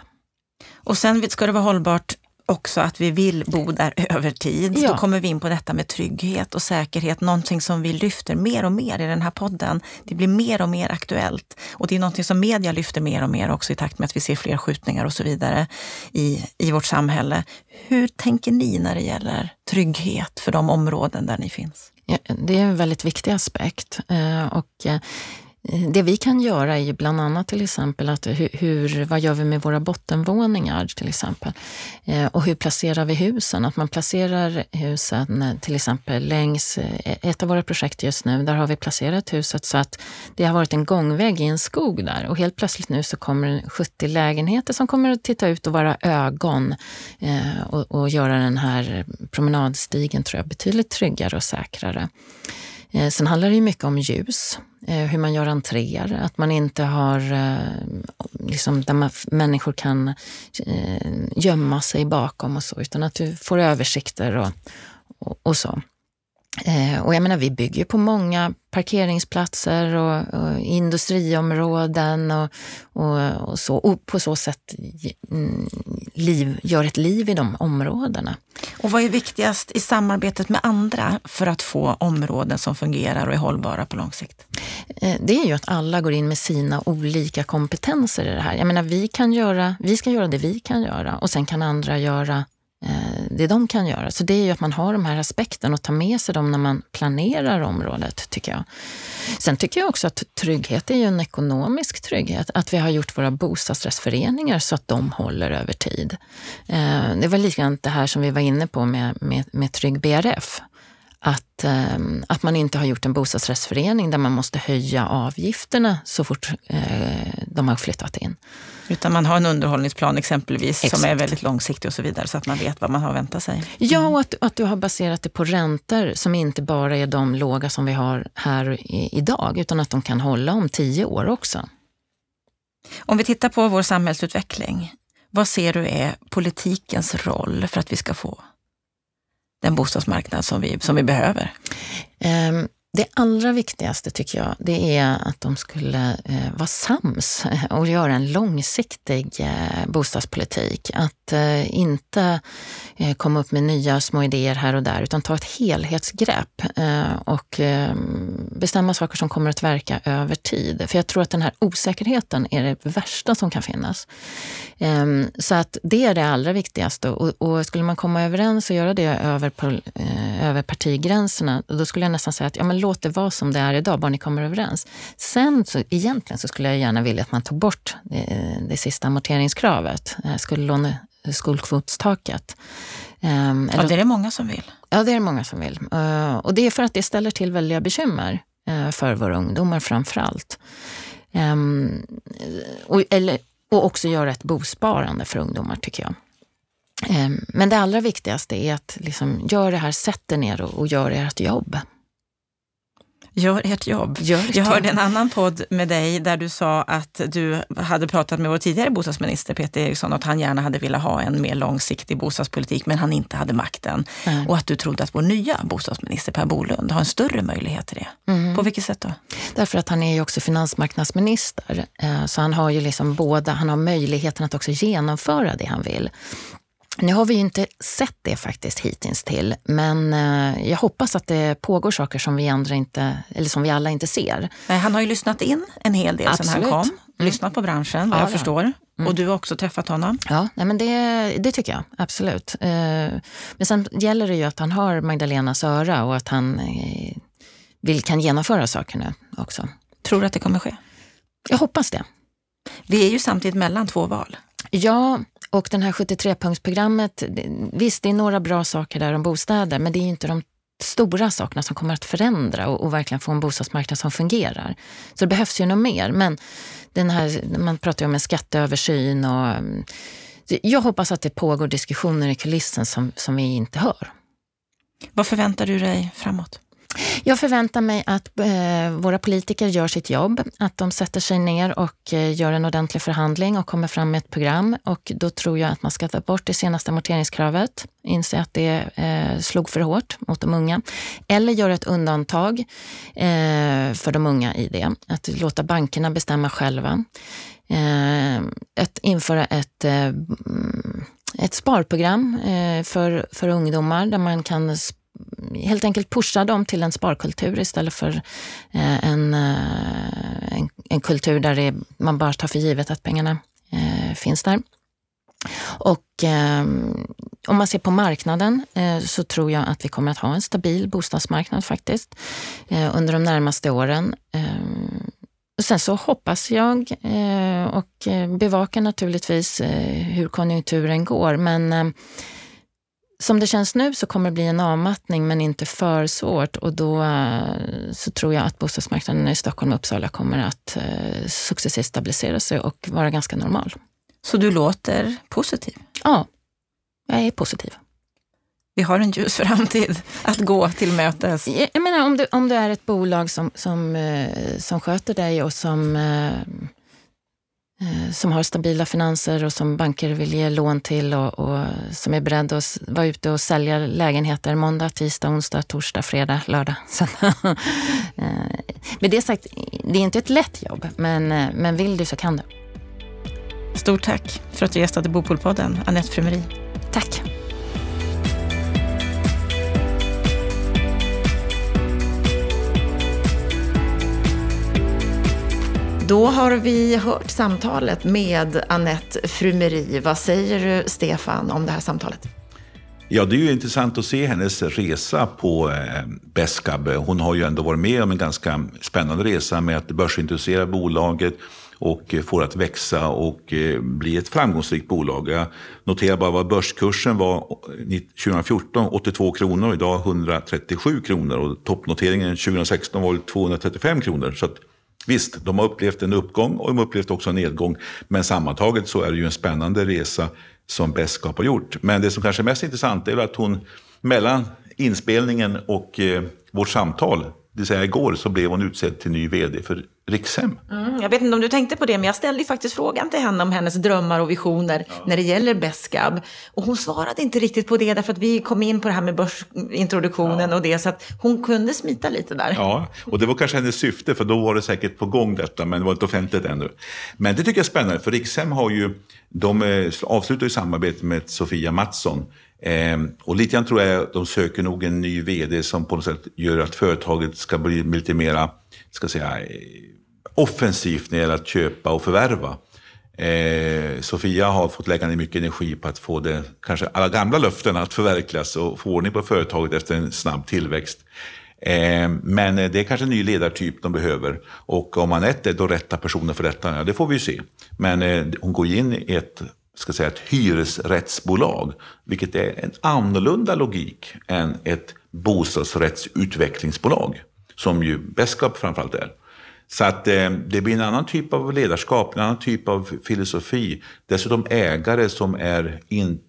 Och sen ska det vara hållbart också att vi vill bo där (laughs) över tid. Ja. Då kommer vi in på detta med trygghet och säkerhet, någonting som vi lyfter mer och mer i den här podden. Det blir mer och mer aktuellt och det är någonting som media lyfter mer och mer också i takt med att vi ser fler skjutningar och så vidare i, i vårt samhälle. Hur tänker ni när det gäller trygghet för de områden där ni finns? Ja, det är en väldigt viktig aspekt eh, och eh, Eh, det vi kan göra är ju bland annat till exempel att hur, vad gör vi med våra bottenvåningar till exempel? Eh, och hur placerar vi husen? Att man placerar husen eh, till exempel längs ett av våra projekt just nu, där har vi placerat huset så att det har varit en gångväg i en skog där och helt plötsligt nu så kommer det 70 lägenheter som kommer att titta ut och vara ögon och, och göra den här promenadstigen tror jag betydligt tryggare och säkrare. Eh, sen handlar det ju mycket om ljus. Eh, hur man gör entréer, att man inte har, eh, liksom, där man, människor kan gömma sig bakom och så, utan att du får översikter och, och, och så. Och jag menar, vi bygger på många parkeringsplatser och, och industriområden och, och, och, så. Och på så sätt mm, liv, gör ett liv i de områdena. Och vad är viktigast i samarbetet med andra för att få områden som fungerar och är hållbara på lång sikt? Eh, det är ju att alla går in med sina olika kompetenser i det här. Jag menar, vi, kan göra, vi ska göra det vi kan göra och sen kan andra göra Eh, Eh, det de kan göra. Så det är ju att man har de här aspekterna och tar med sig dem när man planerar området, tycker jag. Sen tycker jag också att trygghet är ju en ekonomisk trygghet. Att vi har gjort våra bostadsrättsföreningar så att de håller över tid. Eh, det var likadant det här som vi var inne på med, med, med Trygg BRF. Att, eh, att man inte har gjort en bostadsrättsförening där man måste höja avgifterna så fort de har flyttat in. Utan man har en underhållningsplan exempelvis Exakt. som är väldigt långsiktig och så vidare så att man vet vad man har att vänta sig. Ja, mm. och att, att du har baserat det på räntor som inte bara är de låga som vi har här i, idag utan att de kan hålla om tio år också. Om vi tittar på vår samhällsutveckling, vad ser du är politikens roll för att vi ska få den bostadsmarknad som vi, som vi behöver? Um, det allra viktigaste tycker jag, det är att de skulle eh, vara sams (laughs) och göra en långsiktig eh, bostadspolitik. Att eh, inte eh, komma upp med nya små idéer här och där, utan ta ett helhetsgrepp eh, och eh, bestämma saker som kommer att verka över tid. För jag tror att den här osäkerheten är det värsta som kan finnas. Ehm, så att det är det allra viktigaste och, och skulle man komma överens och göra det över, eh, över partigränserna, då skulle jag nästan säga att ja, men låt det vara som det är idag, bara ni kommer överens. Sen så egentligen så skulle jag gärna vilja att man tog bort det, det sista amorteringskravet, eh, skuldlåne, skuldkvotstaket. Um, ja, det är det många som vill. Ja, det är det många som vill. Uh, och det är för att det ställer till väldiga bekymmer uh, för våra ungdomar framför allt. Um, och, eller, och också göra ett bosparande för ungdomar tycker jag. Um, men det allra viktigaste är att liksom, gör det här, sätt er ner och, och gör ert jobb. Gör ert jobb. Gör ert jag hörde en annan podd med dig där du sa att du hade pratat med vår tidigare bostadsminister Peter Eriksson och att han gärna hade velat ha en mer långsiktig bostadspolitik men han inte hade makten. Mm. Och att du trodde att vår nya bostadsminister Per Bolund har en större möjlighet till det. Mm. På vilket sätt då? Därför att han är ju också finansmarknadsminister. Eh, så han har ju liksom båda, han har möjligheten att också genomföra det han vill. Nu har vi ju inte sett det faktiskt hittills till, men eh, jag hoppas att det pågår saker som vi andra inte, eller som vi alla inte ser. Nej, han har ju lyssnat in en hel del Absolut. sen han kom. Mm. Lyssnat på branschen, vad ja, jag förstår. Mm. Och du har också träffat honom? Ja, nej, men det, det tycker jag absolut. Eh, men sen gäller det ju att han har Magdalenas öra och att han eh, vill, kan genomföra saker nu också. Tror du att det kommer ske? Jag hoppas det. Vi är ju samtidigt mellan två val. Ja, och den här 73-punktsprogrammet, visst det är några bra saker där om bostäder, men det är inte de stora sakerna som kommer att förändra och, och, verkligen få en bostadsmarknad som fungerar. Så det behövs ju något mer. Men den här, man pratar ju om en skatteöversyn och mm, jag hoppas att det pågår diskussioner i kulissen som, som vi inte hör. Vad förväntar du dig framåt? Jag förväntar mig att eh, våra politiker gör sitt jobb, att de sätter sig ner och eh, gör en ordentlig förhandling och kommer fram med ett program. Och då tror jag att man ska ta bort det senaste amorteringskravet, inse att det eh, slog för hårt mot de unga. Eller göra ett undantag eh, för de unga i det, att låta bankerna bestämma själva. Eh, att införa ett eh, mm, ett sparprogram eh, för, för ungdomar där man kan helt enkelt pusha dem till en sparkultur istället för eh, en, eh, en, en, kultur där är, man bara tar för givet att pengarna eh, finns där. Och eh, om man ser på marknaden eh, så tror jag att vi kommer att ha en stabil bostadsmarknad faktiskt eh, under de närmaste åren. Eh, sen så hoppas jag och bevakar naturligtvis hur konjunkturen går men som det känns nu så kommer det bli en avmattning men inte för svårt och då eh, så tror jag att bostadsmarknaden i Stockholm och Uppsala kommer att eh, successivt stabilisera sig och vara ganska normal. Så du låter positiv? Ja, jag är positiv. Vi har en ljus framtid att gå till mötes. Jag menar om du, om du är ett bolag som, som, eh, som sköter dig och som som har stabila finanser och som banker vill ge lån till och, och som är beredda att vara ute och sälja lägenheter måndag, tisdag, onsdag, torsdag, fredag, lördag. (laughs) Eh, med det sagt, det är inte ett lätt jobb, men, eh, men vill du så kan du. Stort tack för att du gästade Bopolpodden, Anette Frumeri. Tack. Då har vi hört samtalet med Annette Frumeri. Vad säger du, Stefan, om det här samtalet? Ja, det är ju intressant att se hennes resa på eh, Beskab. Hon har ju ändå varit med om en ganska spännande resa med att börsintroducera bolaget och eh, få det att växa och eh, bli ett framgångsrikt bolag. Jag noterar bara vad börskursen var 2014, 82 kronor, och idag 137 kronor och toppnoteringen 2016 var 235 kronor. Så att Visst, de har upplevt en uppgång och de har upplevt också en nedgång. Men sammantaget så är det ju en spännande resa som Beskap har gjort. Men det som kanske är mest intressant är att hon mellan inspelningen och eh, vårt samtal, det vill säga igår, så blev hon utsedd till ny vd för Rikshem. Mm, jag vet inte om du tänkte på det, men jag ställde ju faktiskt frågan till henne om hennes drömmar och visioner ja. när det gäller Beskab. Och hon svarade inte riktigt på det, därför att vi kom in på det här med börsintroduktionen ja. och det, så att hon kunde smita lite där. Ja, och det var kanske hennes syfte, för då var det säkert på gång detta, men det var inte offentligt ännu. Men det tycker jag är spännande, för Rikshem har ju, de eh, avslutar ju samarbete med Sofia Mattsson, Eh, och lite grann tror jag att de söker nog en ny vd som på något sätt gör att företaget ska bli lite mera, ska säga, eh, offensivt när det gäller att köpa och förvärva. Eh, Sofia har fått lägga ner mycket energi på att få det, kanske alla gamla löften att förverkligas och få ordning på företaget efter en snabb tillväxt. Ehm, eh, men det är kanske en ny ledartyp de behöver. Och om Anette är då rätta personer för detta, ja, det får vi ju se. Men eh, hon går in i ett, ska säga, ett hyresrättsbolag, vilket är en annorlunda logik än ett bostadsrättsutvecklingsbolag, som ju Beskap framförallt är. Så att eh, det blir en annan typ av ledarskap, en annan typ av filosofi. Dessutom ägare som är in,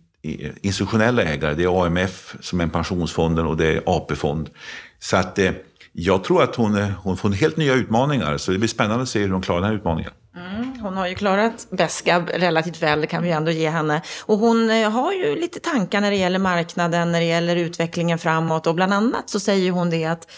institutionella ägare. Det är AMF som är pensionsfonden och det är AP-fond. Så att eh, jag tror att hon, eh, hon får helt nya utmaningar. Så det blir spännande att se hur hon klarar den här utmaningen. Mm, hon har ju klarat Beskab relativt väl, kan vi ändå ge henne. Och hon eh, har ju lite tankar när det gäller marknaden, när det gäller utvecklingen framåt. Och bland annat så säger hon det att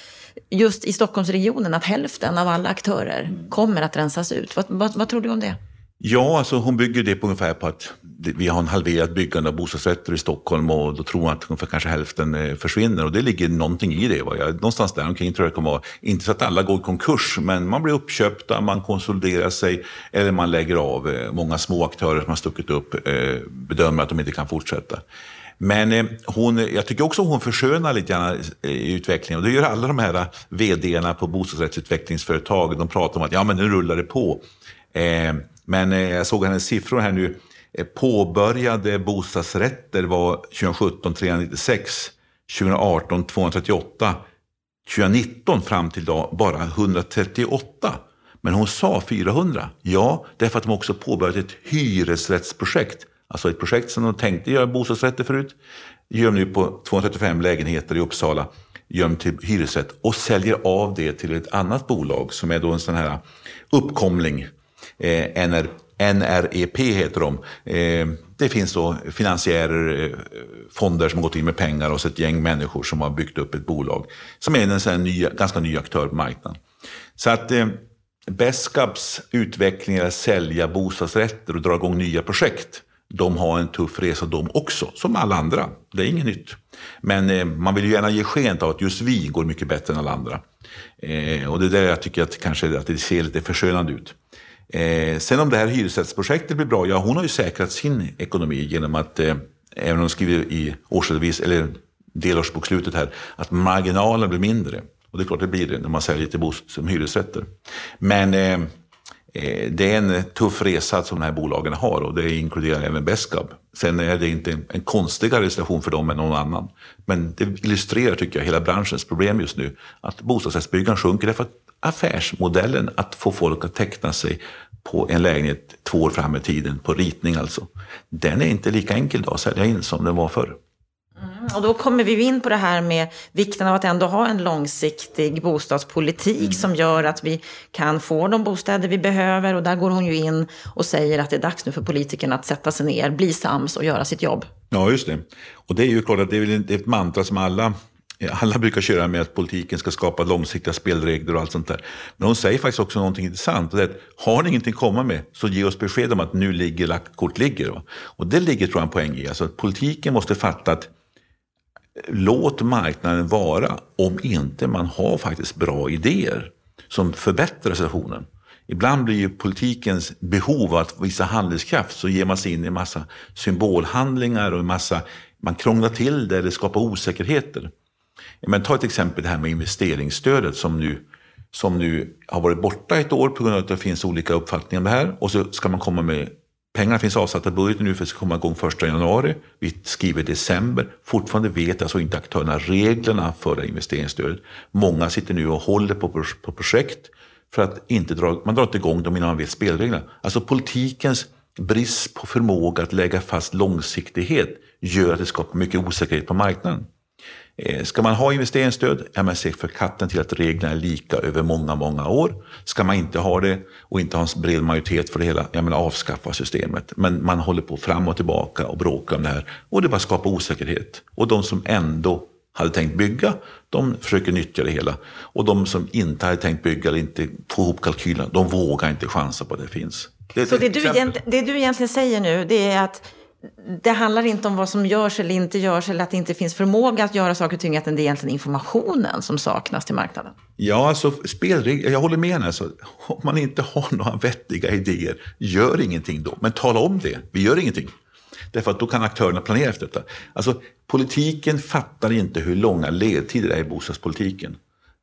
just i Stockholmsregionen att hälften av alla aktörer kommer att rensas ut. Vad, vad, vad tror du om det? Ja, alltså hon bygger det på ungefär på att vi har en halverat byggande av bostadsrätter i Stockholm och då tror man att ungefär kanske hälften eh, försvinner och det ligger någonting i det. Va? Jag, någonstans där omkring tror jag det kommer vara, inte så att alla går i konkurs, men man blir uppköpta, man konsoliderar sig eller man lägger av. Eh, många små aktörer som har stuckit upp eh, bedömer att de inte kan fortsätta. Men hon, jag tycker också att hon förskönar lite grann i utvecklingen. Och det gör alla de här vd på bostadsrättsutvecklingsföretag. De pratar om att ja, men nu rullar det på. Men eh, jag såg hennes siffror här nu. Eh, påbörjade bostadsrätter var 2017 396, 2018 238, 2019 fram till idag bara 138. Men hon sa 400. Ja, därför att de också påbörjat ett hyresrättsprojekt. Alltså ett projekt som de tänkte göra bostadsrätter förut. Gör de nu på 235 lägenheter i Uppsala. Gör de till hyresrätt och säljer av det till ett annat bolag som är då en sån här uppkomling Eh, NR, NREP heter de. Eh, det finns då finansiärer, eh, fonder som har gått in med pengar och så ett gäng människor som har byggt upp ett bolag som är en sån ny, ganska ny aktör på marknaden. Så att eh, Beskaps utveckling är att sälja bostadsrätter och dra igång nya projekt. De har en tuff resa de också, som alla andra. Det är inget nytt. Men eh, man vill ju gärna ge sken av att just vi går mycket bättre än alla andra. Eh, och det är där jag tycker att kanske att det ser lite förskönande ut. Eh, sen om det här hyresrättsprojektet blir bra, ja hon har ju säkrat sin ekonomi genom att, eh, även om hon skriver i årsredovis, eller delårsbokslutet här, att marginalen blir mindre. Och det är klart det blir det när man säljer till bost som hyresrätter. Men eh, eh, det är en tuff resa som de här bolagen har och det inkluderar även Beskab. Sen är det inte en konstigare situation för dem än någon annan. Men det illustrerar, tycker jag, hela branschens problem just nu. Att bostadsrättsbyggandet sjunker därför att affärsmodellen att få folk att teckna sig på en lägenhet två år fram i tiden, på ritning alltså. Den är inte lika enkel idag att sälja in som den var förr. Mm, och då kommer vi in på det här med vikten av att ändå ha en långsiktig bostadspolitik mm. som gör att vi kan få de bostäder vi behöver. Och där går hon ju in och säger att det är dags nu för politikerna att sätta sig ner, bli sams och göra sitt jobb. Ja, just det. Och det är ju klart att det är ett mantra som alla alla brukar köra med att politiken ska skapa långsiktiga spelregler och allt sånt där. Men hon säger faktiskt också någonting intressant. Och det är att, har ni ingenting att komma med så ge oss besked om att nu ligger lagt kort ligger. Och det ligger tror jag en poäng i. Alltså att politiken måste fatta att eh, låt marknaden vara om inte man har faktiskt bra idéer som förbättrar situationen. Ibland blir ju politikens behov av att visa handlingskraft så ger man sig in i en massa symbolhandlingar och en massa, man krånglar till det eller skapar osäkerheter. Men ta ett exempel det här med investeringsstödet som nu, som nu har varit borta ett år på grund av att det finns olika uppfattningar om det här. Och så ska man komma med Pengarna finns avsatta i budgeten nu för att det ska komma igång 1 januari. Vi skriver december. Fortfarande vet alltså inte aktörerna reglerna för det investeringsstödet. Många sitter nu och håller på, på projekt för att inte dra, man drar inte igång dem innan man vet spelreglerna. Alltså politikens brist på förmåga att lägga fast långsiktighet gör att det skapar mycket osäkerhet på marknaden. Eh, ska man ha investeringsstöd, ja men se för katten till att reglerna är lika över många, många år. Ska man inte ha det och inte ha en bred majoritet för det hela, ja men avskaffa systemet. Men man håller på fram och tillbaka och bråkar om det här och det bara skapar osäkerhet. Och de som ändå hade tänkt bygga, de försöker nyttja det hela. Och de som inte hade tänkt bygga eller inte få ihop kalkylen, de vågar inte chansa på att det finns. Det Så det du, det du egentligen säger nu, det är att det handlar inte om vad som görs eller inte görs eller att det inte finns förmåga att göra saker och ting, utan det är egentligen informationen som saknas till marknaden. Ja, alltså spelregler, jag håller med henne. Alltså, om man inte har några vettiga idéer, gör ingenting då. Men tala om det, vi gör ingenting. Därför att då kan aktörerna planera efter detta. Alltså, politiken fattar inte hur långa ledtider det är i bostadspolitiken.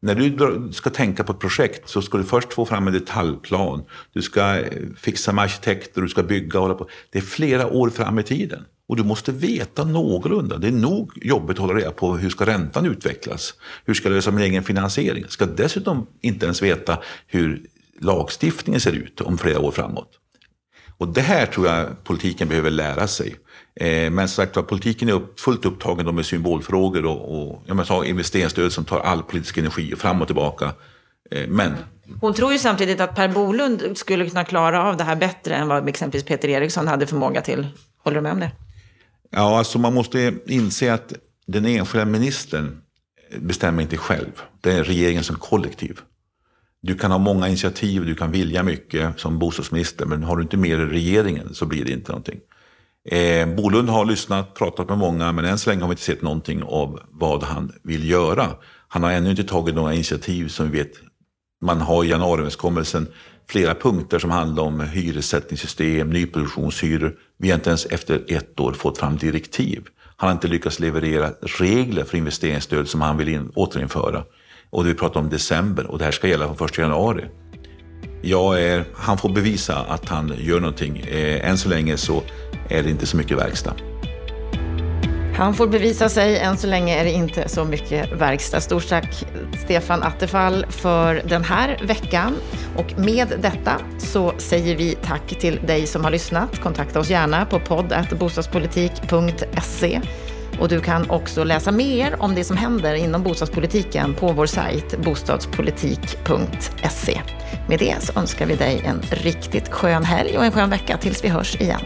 När du ska tänka på ett projekt så ska du först få fram en detaljplan. Du ska eh, fixa med arkitekter, du ska bygga och hålla på. Det är flera år fram i tiden. Och du måste veta någorlunda. Det är nog jobbigt att hålla reda på hur ska räntan utvecklas. Hur ska jag lösa min egen finansiering? Ska dessutom inte ens veta hur lagstiftningen ser ut om flera år framåt. Och det här tror jag politiken behöver lära sig. Eh, men som sagt politiken är fullt upptagen med symbolfrågor och, och jag menar, investeringsstöd som tar all politisk energi och fram och tillbaka. Eh, men hon tror ju samtidigt att Per Bolund skulle kunna klara av det här bättre än vad exempelvis Peter Eriksson hade förmåga till. Håller du med om det? Ja, alltså man måste inse att den enskilda ministern bestämmer inte själv. Det är regeringen som kollektiv. Du kan ha många initiativ, du kan vilja mycket som bostadsminister, men har du inte med dig regeringen så blir det inte någonting. Eh, Bolund har lyssnat, pratat med många, men än så länge har vi inte sett någonting av vad han vill göra. Han har ännu inte tagit några initiativ som vi vet. Man har i januariöverenskommelsen flera punkter som handlar om hyressättningssystem, nyproduktionshyror. Vi har inte ens efter ett år fått fram direktiv. Han har inte lyckats leverera regler för investeringsstöd som han vill in, återinföra. Och det vi pratar om december och det här ska gälla från 1 januari. Jag är, han får bevisa att han gör någonting. Eh, än så länge så är det inte så mycket verkstad. Han får bevisa sig. Än så länge är det inte så mycket verkstad. Stort tack Stefan Attefall för den här veckan. Och med detta så säger vi tack till dig som har lyssnat. Kontakta oss gärna på podd.bostadspolitik.se. Och du kan också läsa mer om det som händer inom bostadspolitiken på vår sajt bostadspolitik.se. Med det så önskar vi dig en riktigt skön helg och en skön vecka tills vi hörs igen.